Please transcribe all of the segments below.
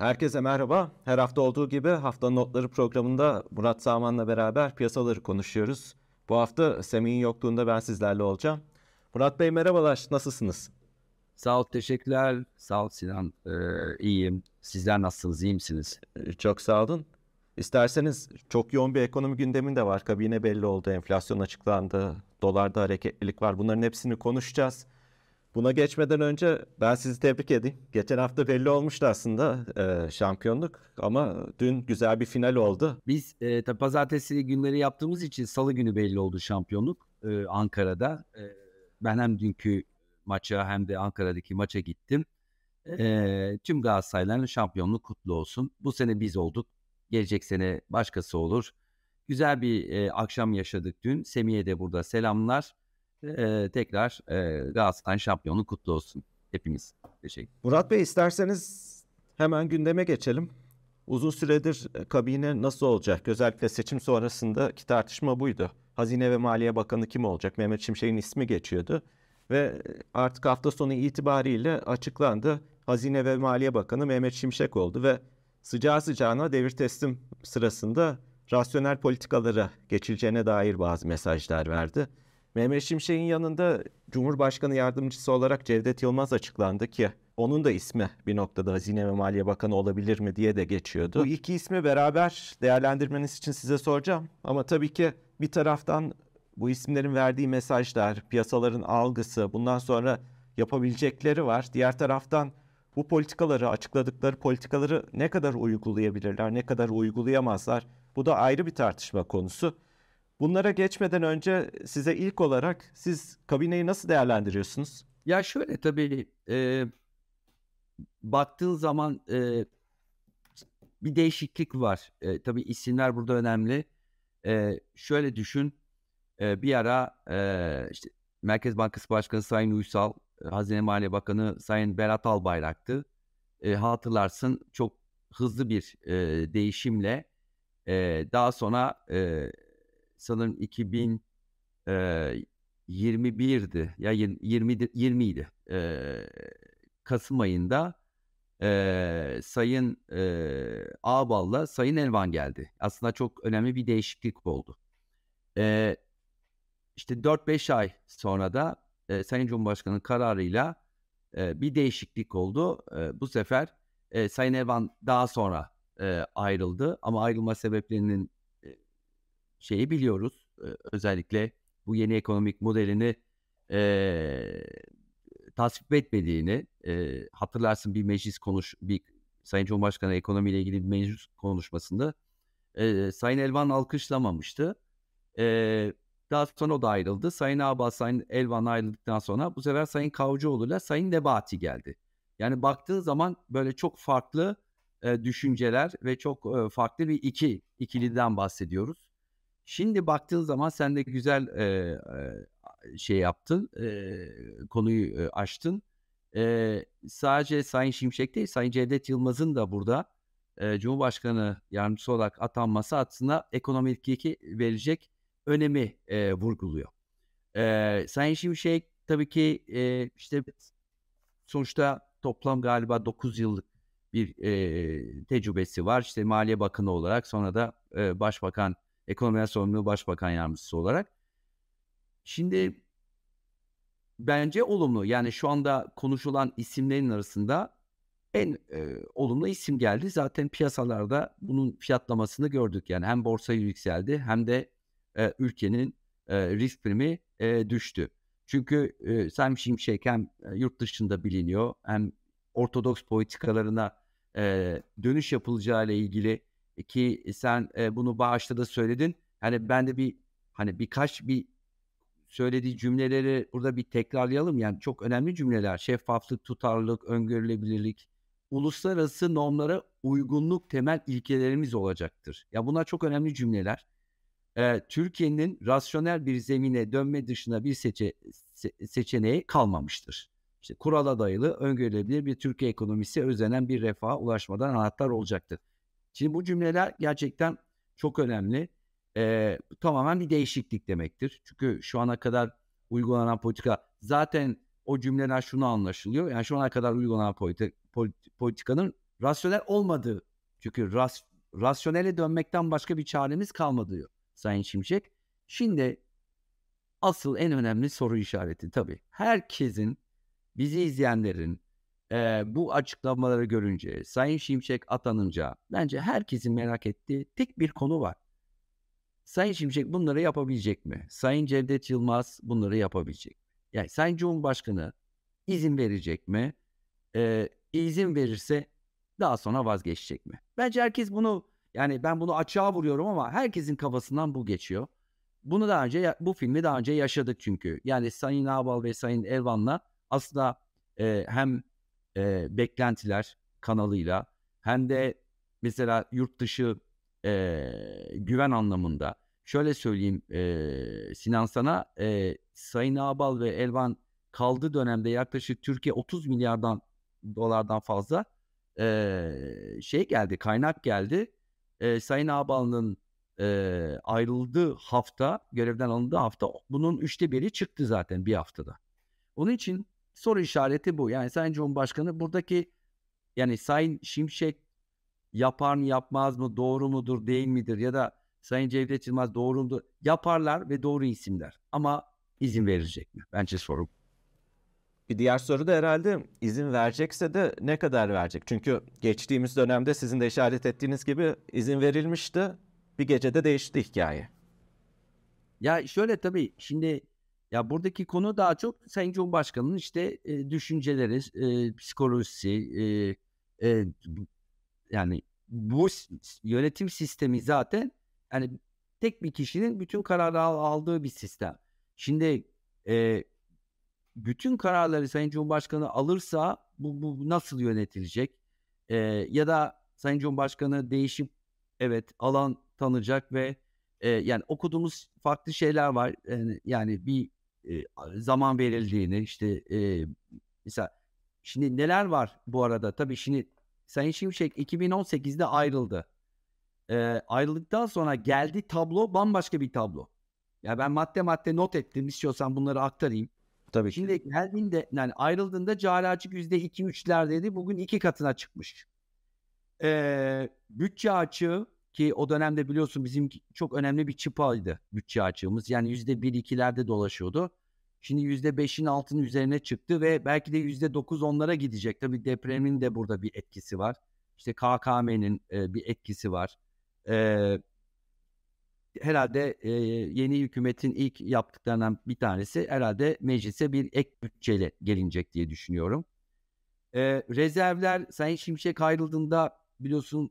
Herkese merhaba. Her hafta olduğu gibi haftanın notları programında Murat Saman'la beraber piyasaları konuşuyoruz. Bu hafta Semih'in yokluğunda ben sizlerle olacağım. Murat Bey merhabalar, nasılsınız? Sağ ol, teşekkürler. Sağ ol Sinan. Ee, iyiyim. Sizler nasılsınız, iyi misiniz? Ee, çok sağ olun. İsterseniz çok yoğun bir ekonomi gündeminde var. Kabine belli oldu, enflasyon açıklandı, dolarda hareketlilik var. Bunların hepsini konuşacağız. Buna geçmeden önce ben sizi tebrik edeyim. Geçen hafta belli olmuştu aslında e, şampiyonluk ama dün güzel bir final oldu. Biz e, tabi pazartesi günleri yaptığımız için salı günü belli oldu şampiyonluk e, Ankara'da. E, ben hem dünkü maça hem de Ankara'daki maça gittim. E, tüm Galatasarayların şampiyonluk kutlu olsun. Bu sene biz olduk. Gelecek sene başkası olur. Güzel bir e, akşam yaşadık dün. Semih'e de burada selamlar e, tekrar e, Galatasaray şampiyonluğu kutlu olsun hepimiz. Teşekkür Murat Bey isterseniz hemen gündeme geçelim. Uzun süredir kabine nasıl olacak? Özellikle seçim sonrasındaki tartışma buydu. Hazine ve Maliye Bakanı kim olacak? Mehmet Şimşek'in ismi geçiyordu. Ve artık hafta sonu itibariyle açıklandı. Hazine ve Maliye Bakanı Mehmet Şimşek oldu ve sıcağı sıcağına devir teslim sırasında rasyonel politikalara geçileceğine dair bazı mesajlar verdi. Mehmet Şimşek'in yanında Cumhurbaşkanı Yardımcısı olarak Cevdet Yılmaz açıklandı ki onun da ismi bir noktada Hazine ve Maliye Bakanı olabilir mi diye de geçiyordu. Bu iki ismi beraber değerlendirmeniz için size soracağım. Ama tabii ki bir taraftan bu isimlerin verdiği mesajlar, piyasaların algısı, bundan sonra yapabilecekleri var. Diğer taraftan bu politikaları, açıkladıkları politikaları ne kadar uygulayabilirler, ne kadar uygulayamazlar? Bu da ayrı bir tartışma konusu. Bunlara geçmeden önce size ilk olarak siz kabineyi nasıl değerlendiriyorsunuz? Ya şöyle tabii e, baktığın zaman e, bir değişiklik var. E, tabii isimler burada önemli. E, şöyle düşün e, bir ara e, işte Merkez Bankası Başkanı Sayın Uysal, Hazine Maliye Bakanı Sayın Berat Albayrak'tı. E, hatırlarsın çok hızlı bir e, değişimle e, daha sonra e, sanırım 2021'di ya 20 20 idi. E, Kasım ayında e, Sayın e, Ağbal'la Sayın Elvan geldi. Aslında çok önemli bir değişiklik oldu. E, işte 4-5 ay sonra da e, Sayın Cumhurbaşkanı kararıyla e, bir değişiklik oldu. E, bu sefer e, Sayın Elvan daha sonra e, ayrıldı ama ayrılma sebeplerinin şeyi biliyoruz. özellikle bu yeni ekonomik modelini e, tasvip etmediğini e, hatırlarsın bir meclis konuş bir Sayın Cumhurbaşkanı ekonomiyle ilgili bir meclis konuşmasında e, Sayın Elvan alkışlamamıştı. E, daha sonra o da ayrıldı. Sayın Abbas, Sayın Elvan ayrıldıktan sonra bu sefer Sayın Kavcıoğlu ile Sayın Nebati geldi. Yani baktığın zaman böyle çok farklı e, düşünceler ve çok e, farklı bir iki ikiliden bahsediyoruz. Şimdi baktığın zaman sen de güzel e, şey yaptın, e, konuyu e, açtın. E, sadece Sayın Şimşek değil, Sayın Cevdet Yılmaz'ın da burada e, Cumhurbaşkanı yardımcısı olarak atanması aslında ekonomik iki verecek önemi e, vurguluyor. E, Sayın Şimşek tabii ki e, işte sonuçta toplam galiba 9 yıllık bir e, tecrübesi var. İşte Maliye Bakanı olarak sonra da e, Başbakan Ekonomi Sorumlu Başbakan Yardımcısı olarak. Şimdi bence olumlu. Yani şu anda konuşulan isimlerin arasında en e, olumlu isim geldi. Zaten piyasalarda bunun fiyatlamasını gördük. Yani hem borsa yükseldi hem de e, ülkenin e, risk primi e, düştü. Çünkü e, Sam Şimşek hem e, yurt dışında biliniyor hem ortodoks politikalarına e, dönüş yapılacağı ile ilgili ki sen e, bunu bağışta da söyledin. Hani ben de bir hani birkaç bir söylediği cümleleri burada bir tekrarlayalım. Yani çok önemli cümleler. Şeffaflık, tutarlılık, öngörülebilirlik, uluslararası normlara uygunluk temel ilkelerimiz olacaktır. Ya bunlar çok önemli cümleler. Ee, Türkiye'nin rasyonel bir zemine dönme dışında bir seçe, se, seçeneği kalmamıştır. İşte kurala dayalı, öngörülebilir bir Türkiye ekonomisi özlenen bir refaha ulaşmadan anahtar olacaktır. Şimdi bu cümleler gerçekten çok önemli. Ee, tamamen bir değişiklik demektir. Çünkü şu ana kadar uygulanan politika zaten o cümleler şunu anlaşılıyor. Yani şu ana kadar uygulanan politika, politikanın rasyonel olmadığı çünkü ras, rasyonele dönmekten başka bir çaremiz kalmadı diyor Sayın Şimşek. Şimdi asıl en önemli soru işareti tabii. Herkesin bizi izleyenlerin e, bu açıklamaları görünce Sayın Şimşek atanınca bence herkesin merak ettiği tek bir konu var. Sayın Şimşek bunları yapabilecek mi? Sayın Cevdet Yılmaz bunları yapabilecek mi? Yani Sayın Cumhurbaşkanı izin verecek mi? Ee, izin verirse daha sonra vazgeçecek mi? Bence herkes bunu yani ben bunu açığa vuruyorum ama herkesin kafasından bu geçiyor. Bunu daha önce bu filmi daha önce yaşadık çünkü. Yani Sayın Ağbal ve Sayın Elvan'la aslında e, hem e, beklentiler kanalıyla hem de mesela yurt dışı e, güven anlamında şöyle söyleyeyim e, Sinan sana e, Sayın Ağbal ve Elvan kaldığı dönemde yaklaşık Türkiye 30 milyardan dolardan fazla e, şey geldi kaynak geldi. E, Sayın Ağbal'ın e, ayrıldığı hafta görevden alındığı hafta bunun üçte biri çıktı zaten bir haftada. Onun için soru işareti bu. Yani Sayın Cumhurbaşkanı buradaki yani Sayın Şimşek yapar mı yapmaz mı doğru mudur değil midir ya da Sayın Cevdet Yılmaz doğru mudur yaparlar ve doğru isimler ama izin verecek mi? Bence soru. Bir diğer soru da herhalde izin verecekse de ne kadar verecek? Çünkü geçtiğimiz dönemde sizin de işaret ettiğiniz gibi izin verilmişti. Bir gecede değişti hikaye. Ya şöyle tabii şimdi ya buradaki konu daha çok Sayın Cumhurbaşkanı'nın işte e, düşünceleri, e, psikolojisi, e, e, yani bu yönetim sistemi zaten yani tek bir kişinin bütün kararı aldığı bir sistem. Şimdi e, bütün kararları Sayın Cumhurbaşkanı alırsa bu, bu nasıl yönetilecek? E, ya da Sayın Cumhurbaşkanı değişip evet alan tanıyacak ve e, yani okuduğumuz farklı şeyler var. Yani, yani bir e, zaman verildiğini işte e, mesela şimdi neler var bu arada tabii şimdi Sayın Şimşek 2018'de ayrıldı. E, ayrıldıktan sonra geldi tablo bambaşka bir tablo. Ya ben madde madde not ettim istiyorsan bunları aktarayım. Tabii Şimdi geldiğinde yani ayrıldığında cari açık %2-3'lerdeydi. Bugün iki katına çıkmış. Ee, bütçe açığı ki o dönemde biliyorsun bizim çok önemli bir çıpaydı bütçe açığımız. Yani %1-2'lerde dolaşıyordu. Şimdi %5'in altının üzerine çıktı ve belki de %9 onlara gidecek. Tabii depremin de burada bir etkisi var. İşte KKM'nin e, bir etkisi var. E, herhalde e, yeni hükümetin ilk yaptıklarından bir tanesi herhalde meclise bir ek bütçeyle gelinecek diye düşünüyorum. E, rezervler Sayın Şimşek ayrıldığında biliyorsun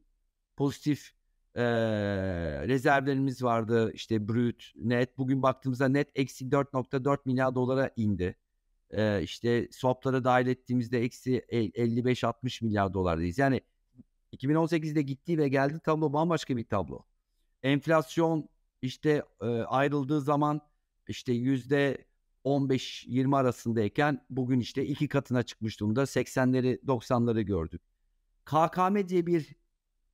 pozitif e, rezervlerimiz vardı. İşte brüt, net. Bugün baktığımızda net eksi 4.4 milyar dolara indi. E, işte swaplara dahil ettiğimizde eksi 55-60 milyar dolardayız. Yani 2018'de gitti ve geldi tablo bambaşka bir tablo. Enflasyon işte e, ayrıldığı zaman işte yüzde 15-20 arasındayken bugün işte iki katına çıkmış durumda. 80'leri 90'ları gördük. KKM diye bir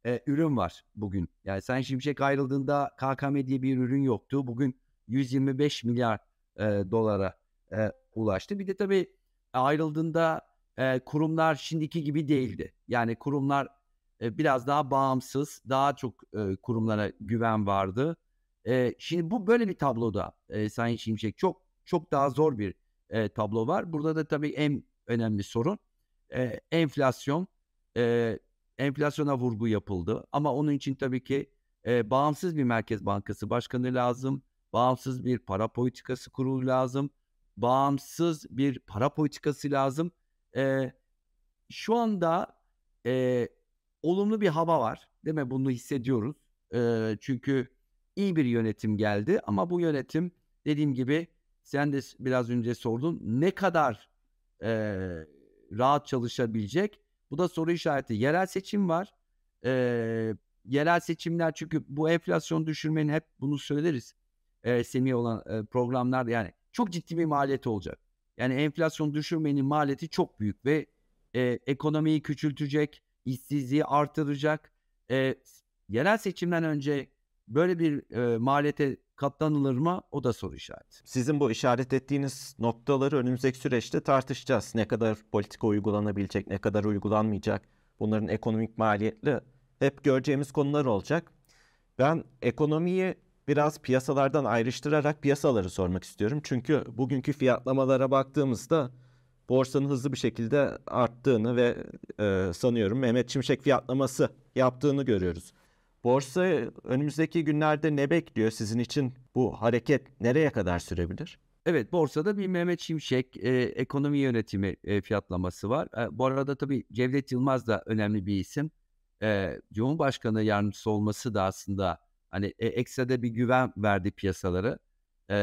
e, ürün var bugün. Yani sen Şimşek ayrıldığında KKM diye bir ürün yoktu. Bugün 125 milyar e, dolara e, ulaştı. Bir de tabii ayrıldığında e, kurumlar şimdiki gibi değildi. Yani kurumlar e, biraz daha bağımsız, daha çok e, kurumlara güven vardı. E, şimdi bu böyle bir tabloda e, Sayın Şimşek çok çok daha zor bir e, tablo var. Burada da tabii en önemli sorun e, enflasyon. E, enflasyona vurgu yapıldı. Ama onun için tabii ki e, bağımsız bir Merkez Bankası Başkanı lazım. Bağımsız bir para politikası kurulu lazım. Bağımsız bir para politikası lazım. E, şu anda e, olumlu bir hava var. Değil mi? Bunu hissediyoruz. E, çünkü iyi bir yönetim geldi. Ama bu yönetim dediğim gibi sen de biraz önce sordun. Ne kadar e, rahat çalışabilecek? Bu da soru işareti. Yerel seçim var. Ee, yerel seçimler çünkü bu enflasyon düşürmenin hep bunu söyleriz. E, Semih olan e, programlarda yani çok ciddi bir maliyeti olacak. Yani enflasyon düşürmenin maliyeti çok büyük ve e, ekonomiyi küçültecek, işsizliği artıracak. E, yerel seçimden önce böyle bir e, maliyete katlanılır mı? O da soru işareti. Sizin bu işaret ettiğiniz noktaları önümüzdeki süreçte tartışacağız. Ne kadar politika uygulanabilecek, ne kadar uygulanmayacak. Bunların ekonomik maliyetli hep göreceğimiz konular olacak. Ben ekonomiyi biraz piyasalardan ayrıştırarak piyasaları sormak istiyorum. Çünkü bugünkü fiyatlamalara baktığımızda borsanın hızlı bir şekilde arttığını ve e, sanıyorum Mehmet Şimşek fiyatlaması yaptığını görüyoruz. Borsa önümüzdeki günlerde ne bekliyor sizin için? Bu hareket nereye kadar sürebilir? Evet borsada bir Mehmet Şimşek e, ekonomi yönetimi e, fiyatlaması var. E, bu arada tabii Cevdet Yılmaz da önemli bir isim. E, Cumhurbaşkanı yardımcısı olması da aslında hani e, ekstra bir güven verdi piyasaları. E,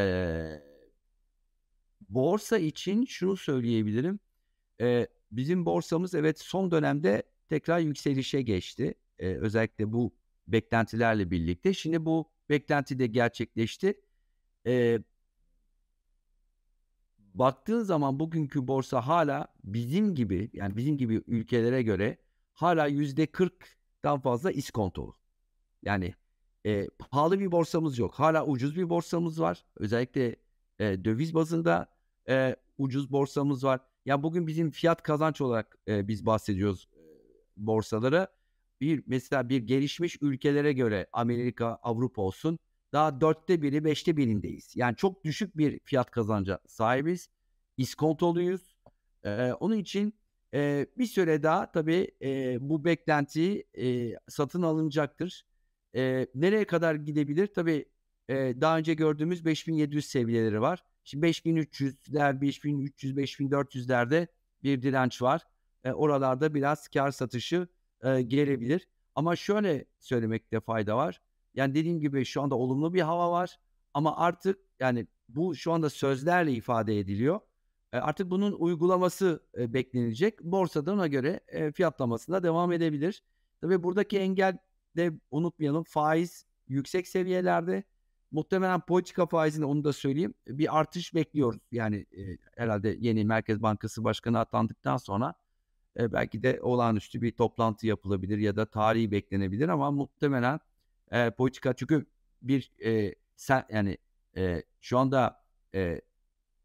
borsa için şunu söyleyebilirim. E, bizim borsamız evet son dönemde tekrar yükselişe geçti. E, özellikle bu beklentilerle birlikte. Şimdi bu beklenti de gerçekleşti. E, baktığın zaman bugünkü borsa hala bizim gibi yani bizim gibi ülkelere göre hala yüzde 40'dan fazla iskontolu. Yani e, pahalı bir borsamız yok. Hala ucuz bir borsamız var. Özellikle e, döviz bazında e, ucuz borsamız var. Yani bugün bizim fiyat kazanç olarak e, biz bahsediyoruz e, borsalara. Bir mesela bir gelişmiş ülkelere göre Amerika, Avrupa olsun daha dörtte biri, beşte birindeyiz. Yani çok düşük bir fiyat kazanca sahibiz. İskontoluyuz. Ee, onun için e, bir süre daha tabii e, bu beklenti e, satın alınacaktır. E, nereye kadar gidebilir? Tabii e, daha önce gördüğümüz 5700 seviyeleri var. Şimdi 5300'ler, 5300, 5400'lerde bir direnç var. E, oralarda biraz kar satışı e, gelebilir. Ama şöyle söylemekte fayda var. Yani dediğim gibi şu anda olumlu bir hava var ama artık yani bu şu anda sözlerle ifade ediliyor. E, artık bunun uygulaması e, beklenecek. Borsada ona göre e, fiyatlamasına devam edebilir. Tabii buradaki engel de unutmayalım faiz yüksek seviyelerde. Muhtemelen politika faizinde onu da söyleyeyim bir artış bekliyoruz. Yani e, herhalde yeni Merkez Bankası Başkanı atandıktan sonra e, belki de olağanüstü bir toplantı yapılabilir ya da tarihi beklenebilir ama muhtemelen e, politika çünkü bir e, sen yani e, şu anda e,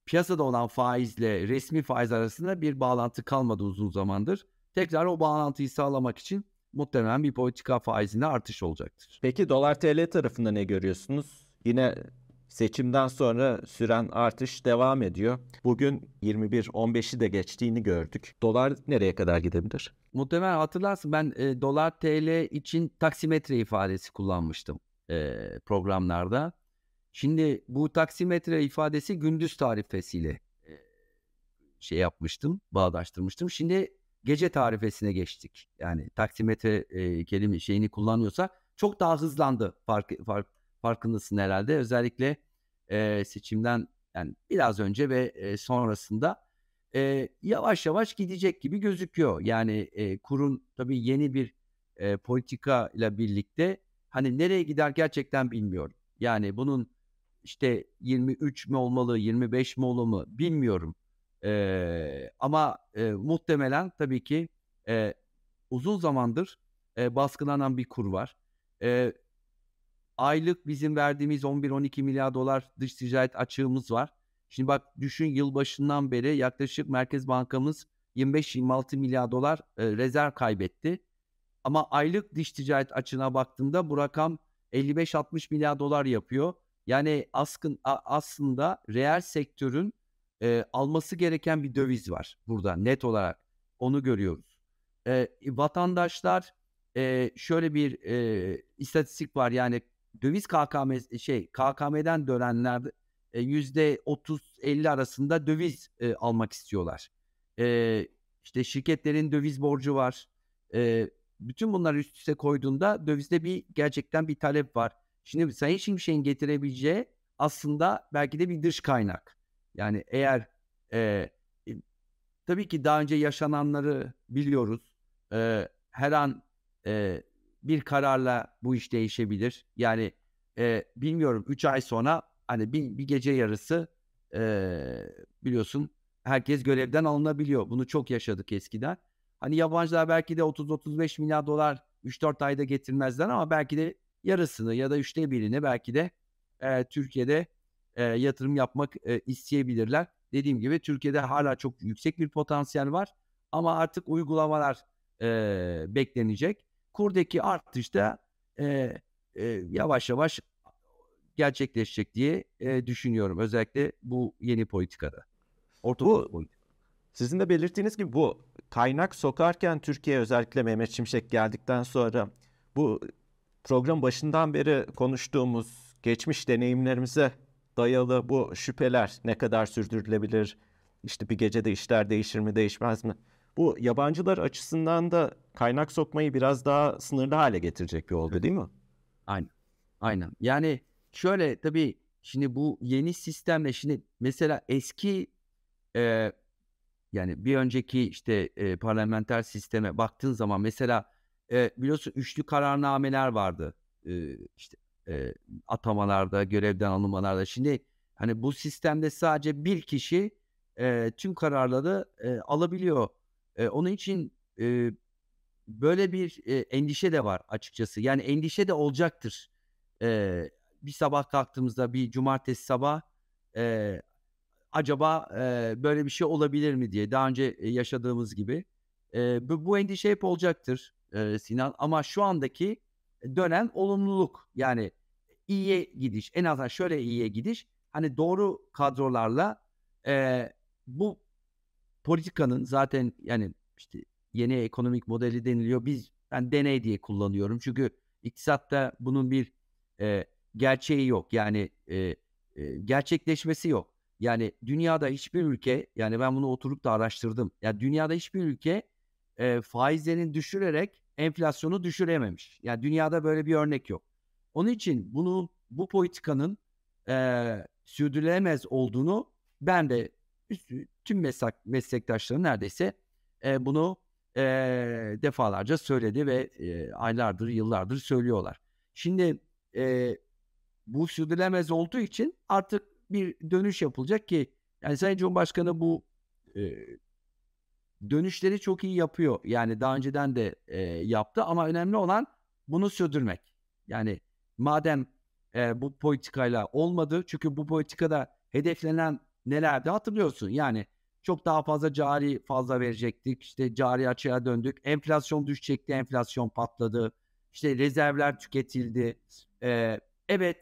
piyasada olan faizle resmi faiz arasında bir bağlantı kalmadı uzun zamandır. Tekrar o bağlantıyı sağlamak için muhtemelen bir politika faizinde artış olacaktır. Peki dolar TL tarafında ne görüyorsunuz? Yine seçimden sonra süren artış devam ediyor. Bugün 21-15'i de geçtiğini gördük. Dolar nereye kadar gidebilir? Muhtemelen hatırlarsın ben e, dolar TL için taksimetre ifadesi kullanmıştım e, programlarda. Şimdi bu taksimetre ifadesi gündüz tarifesiyle e, şey yapmıştım, bağdaştırmıştım. Şimdi gece tarifesine geçtik. Yani taksimetre e, kelime şeyini kullanıyorsa çok daha hızlandı fark, fark farkındasın herhalde. Özellikle e, seçimden yani biraz önce ve e, sonrasında e, yavaş yavaş gidecek gibi gözüküyor. Yani e, kurun tabii yeni bir e, politika ile birlikte hani nereye gider gerçekten bilmiyorum. Yani bunun işte 23 mi olmalı, 25 mi olmalı bilmiyorum. E, ama e, muhtemelen tabii ki e, uzun zamandır e, baskılanan bir kur var. E, aylık bizim verdiğimiz 11-12 milyar dolar dış ticaret açığımız var. Şimdi bak düşün yılbaşından beri yaklaşık Merkez Bankamız 25-26 milyar dolar e, rezerv kaybetti. Ama aylık dış ticaret açığına baktığında bu rakam 55-60 milyar dolar yapıyor. Yani askın, aslında reel sektörün e, alması gereken bir döviz var burada net olarak. Onu görüyoruz. E, vatandaşlar e, şöyle bir e, istatistik var yani döviz KKM şey KKM'den dönenler yüzde 30-50 arasında döviz e, almak istiyorlar. E, işte şirketlerin döviz borcu var. E, bütün bunları üst üste koyduğunda dövizde bir gerçekten bir talep var. Şimdi Sayın Şimşek'in getirebileceği aslında belki de bir dış kaynak. Yani eğer e, tabii ki daha önce yaşananları biliyoruz. E, her an e, bir kararla bu iş değişebilir. Yani e, bilmiyorum 3 ay sonra hani bir, bir gece yarısı e, biliyorsun herkes görevden alınabiliyor. Bunu çok yaşadık eskiden. Hani yabancılar belki de 30-35 milyar dolar 3-4 ayda getirmezler ama belki de yarısını ya da üçte birini belki de e, Türkiye'de e, yatırım yapmak e, isteyebilirler. Dediğim gibi Türkiye'de hala çok yüksek bir potansiyel var ama artık uygulamalar e, beklenecek. Kurdaki artış da e, e, yavaş yavaş gerçekleşecek diye e, düşünüyorum. Özellikle bu yeni politikada. Orta bu, Sizin de belirttiğiniz gibi bu kaynak sokarken Türkiye özellikle Mehmet Şimşek geldikten sonra bu program başından beri konuştuğumuz geçmiş deneyimlerimize dayalı bu şüpheler ne kadar sürdürülebilir? İşte bir gecede işler değişir mi değişmez mi? Bu yabancılar açısından da kaynak sokmayı biraz daha sınırlı hale getirecek bir olgu değil mi? Aynen. Aynen. Yani şöyle tabii şimdi bu yeni sistemle şimdi mesela eski e, yani bir önceki işte e, parlamenter sisteme baktığın zaman mesela e, biliyorsun üçlü kararnameler vardı. E, işte e, atamalarda, görevden alınmalarda. Şimdi hani bu sistemde sadece bir kişi e, tüm kararları e, alabiliyor. E, onun için e, böyle bir e, endişe de var açıkçası. Yani endişe de olacaktır. E, bir sabah kalktığımızda bir cumartesi sabah e, acaba e, böyle bir şey olabilir mi diye daha önce yaşadığımız gibi. E, bu, bu endişe hep olacaktır e, Sinan ama şu andaki dönem olumluluk yani iyiye gidiş en azından şöyle iyiye gidiş hani doğru kadrolarla e, bu politikanın zaten yani işte yeni ekonomik modeli deniliyor. Biz ben deney diye kullanıyorum. Çünkü iktisatta bunun bir e, gerçeği yok. Yani e, e, gerçekleşmesi yok. Yani dünyada hiçbir ülke yani ben bunu oturup da araştırdım. Yani dünyada hiçbir ülke e, faizlerini düşürerek enflasyonu düşürememiş. Yani dünyada böyle bir örnek yok. Onun için bunu bu politikanın e, sürdürülemez olduğunu ben de tüm meslek, meslektaşlarım neredeyse e, bunu e, defalarca söyledi ve e, aylardır, yıllardır söylüyorlar. Şimdi e, bu sürdürülemez olduğu için artık bir dönüş yapılacak ki yani Sayın Cumhurbaşkanı bu e, dönüşleri çok iyi yapıyor. Yani daha önceden de e, yaptı ama önemli olan bunu sürdürmek. Yani madem e, bu politikayla olmadı çünkü bu politikada hedeflenen nelerdi hatırlıyorsun. Yani çok daha fazla cari fazla verecektik. İşte cari açığa döndük. Enflasyon düşecekti. Enflasyon patladı. İşte rezervler tüketildi. Ee, evet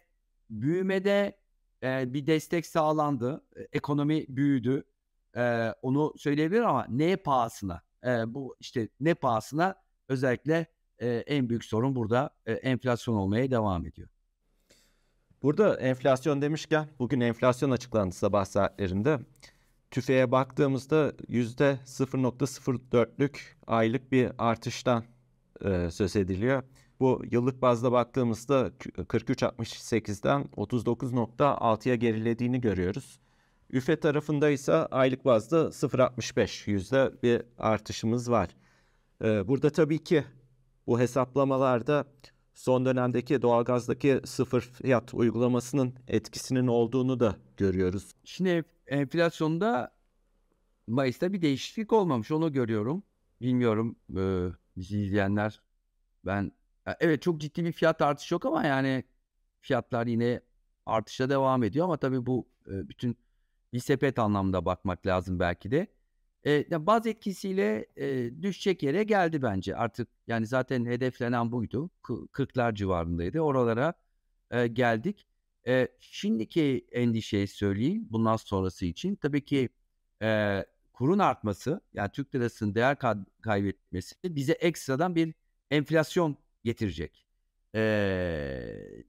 büyümede e, bir destek sağlandı. Ekonomi büyüdü. E, onu söyleyebilir ama ne pahasına? E, bu işte ne pahasına özellikle e, en büyük sorun burada e, enflasyon olmaya devam ediyor. Burada enflasyon demişken bugün enflasyon açıklandı sabah saatlerinde. TÜFE'ye baktığımızda yüzde 0.04'lük aylık bir artıştan e, söz ediliyor. Bu yıllık bazda baktığımızda 43.68'den 39.6'ya gerilediğini görüyoruz. Üfe tarafında ise aylık bazda 0.65 yüzde bir artışımız var. Ee, burada tabii ki bu hesaplamalarda son dönemdeki doğalgazdaki sıfır fiyat uygulamasının etkisinin olduğunu da görüyoruz. Şimdi enflasyonda Mayıs'ta bir değişiklik olmamış onu görüyorum. Bilmiyorum e, bizi izleyenler ben evet çok ciddi bir fiyat artışı yok ama yani fiyatlar yine artışa devam ediyor ama tabii bu e, bütün bir sepet anlamda bakmak lazım belki de. E, baz etkisiyle e, düşecek yere geldi bence. Artık yani zaten hedeflenen buydu. 40'lar civarındaydı. Oralara e, geldik. E, şimdiki endişeyi söyleyeyim bundan sonrası için. Tabii ki e, kurun artması yani Türk lirasının değer kaybetmesi bize ekstradan bir enflasyon getirecek. E,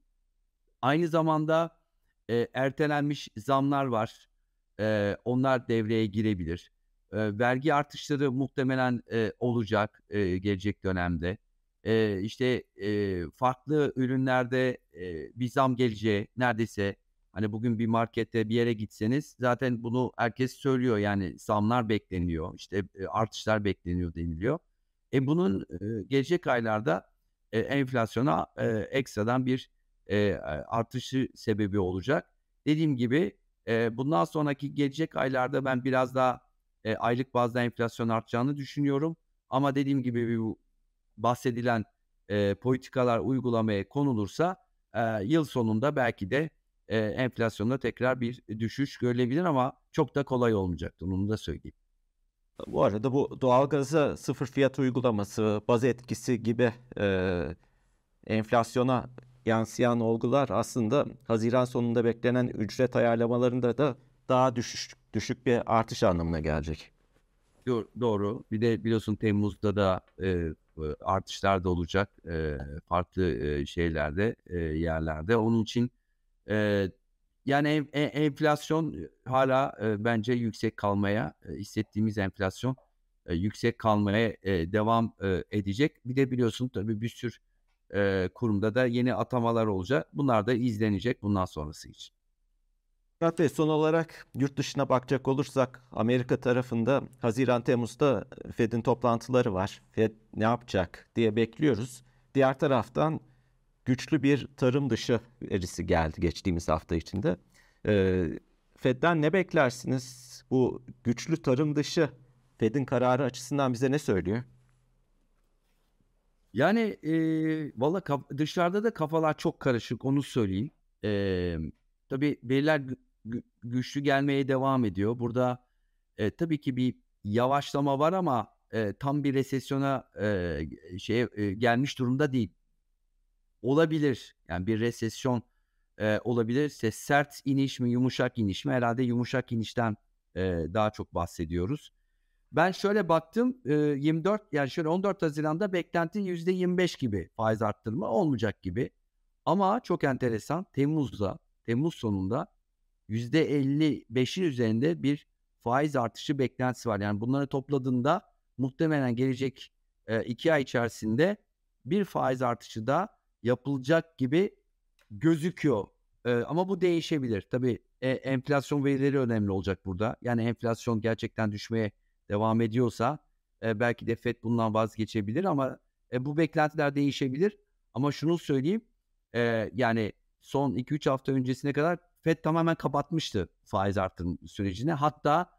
aynı zamanda e, ertelenmiş zamlar var e, onlar devreye girebilir. E, vergi artışları muhtemelen e, olacak e, gelecek dönemde. E, işte e, farklı ürünlerde e, bir zam geleceği neredeyse hani bugün bir markette bir yere gitseniz zaten bunu herkes söylüyor yani zamlar bekleniyor işte e, artışlar bekleniyor deniliyor. E bunun e, gelecek aylarda e, enflasyona e, ekstradan bir e, artışı sebebi olacak. Dediğim gibi e, bundan sonraki gelecek aylarda ben biraz daha e, aylık bazda enflasyon artacağını düşünüyorum. Ama dediğim gibi bu bahsedilen e, politikalar uygulamaya konulursa e, yıl sonunda belki de e, enflasyonda tekrar bir düşüş görülebilir ama çok da kolay olmayacaktır onu da söyleyeyim. Bu arada bu doğalgaza sıfır fiyat uygulaması, baz etkisi gibi e, enflasyona yansıyan olgular aslında Haziran sonunda beklenen ücret ayarlamalarında da daha düşük, düşük bir artış anlamına gelecek. Doğru. Bir de biliyorsun Temmuz'da da e, artışlar da olacak farklı şeylerde, yerlerde. Onun için yani en, en, enflasyon hala bence yüksek kalmaya, hissettiğimiz enflasyon yüksek kalmaya devam e, edecek. Bir de biliyorsun tabii bir sürü kurumda da yeni atamalar olacak. Bunlar da izlenecek bundan sonrası için. Murat Bey son olarak yurt dışına bakacak olursak Amerika tarafında Haziran-Temmuz'da Fed'in toplantıları var. Fed ne yapacak diye bekliyoruz. Diğer taraftan güçlü bir tarım dışı verisi geldi geçtiğimiz hafta içinde. Ee, Fed'den ne beklersiniz? Bu güçlü tarım dışı Fed'in kararı açısından bize ne söylüyor? Yani e, valla dışarıda da kafalar çok karışık onu söyleyeyim. E, tabii veriler güçlü gelmeye devam ediyor. Burada e, tabii ki bir yavaşlama var ama e, tam bir resesyona e, şey e, gelmiş durumda değil. Olabilir. Yani bir resesyon e, olabilirse sert iniş mi yumuşak iniş mi? Herhalde yumuşak inişten e, daha çok bahsediyoruz. Ben şöyle baktım e, 24 yani şöyle 14 Haziran'da beklenti %25 gibi faiz arttırma olmayacak gibi. Ama çok enteresan Temmuz'da Temmuz sonunda %55'in üzerinde bir faiz artışı beklentisi var. Yani bunları topladığında muhtemelen gelecek e, iki ay içerisinde bir faiz artışı da yapılacak gibi gözüküyor. E, ama bu değişebilir. Tabii e, enflasyon verileri önemli olacak burada. Yani enflasyon gerçekten düşmeye devam ediyorsa e, belki de FED bundan vazgeçebilir ama e, bu beklentiler değişebilir. Ama şunu söyleyeyim e, yani son 2-3 hafta öncesine kadar FED tamamen kapatmıştı faiz artırım sürecini. Hatta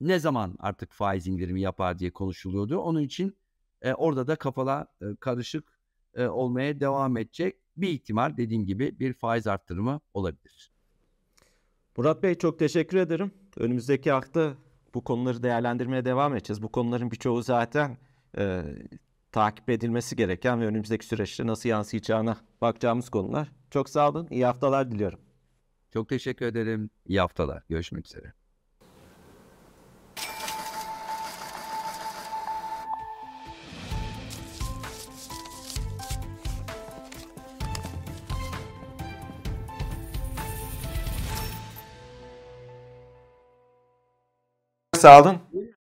ne zaman artık faiz indirimi yapar diye konuşuluyordu. Onun için e, orada da kafalar e, karışık e, olmaya devam edecek. Bir ihtimal dediğim gibi bir faiz arttırımı olabilir. Murat Bey çok teşekkür ederim. Önümüzdeki hafta bu konuları değerlendirmeye devam edeceğiz. Bu konuların birçoğu zaten e, takip edilmesi gereken ve önümüzdeki süreçte nasıl yansıyacağına bakacağımız konular. Çok sağ olun. İyi haftalar diliyorum. Çok teşekkür ederim. İyi haftalar. Görüşmek üzere. Sağ olun.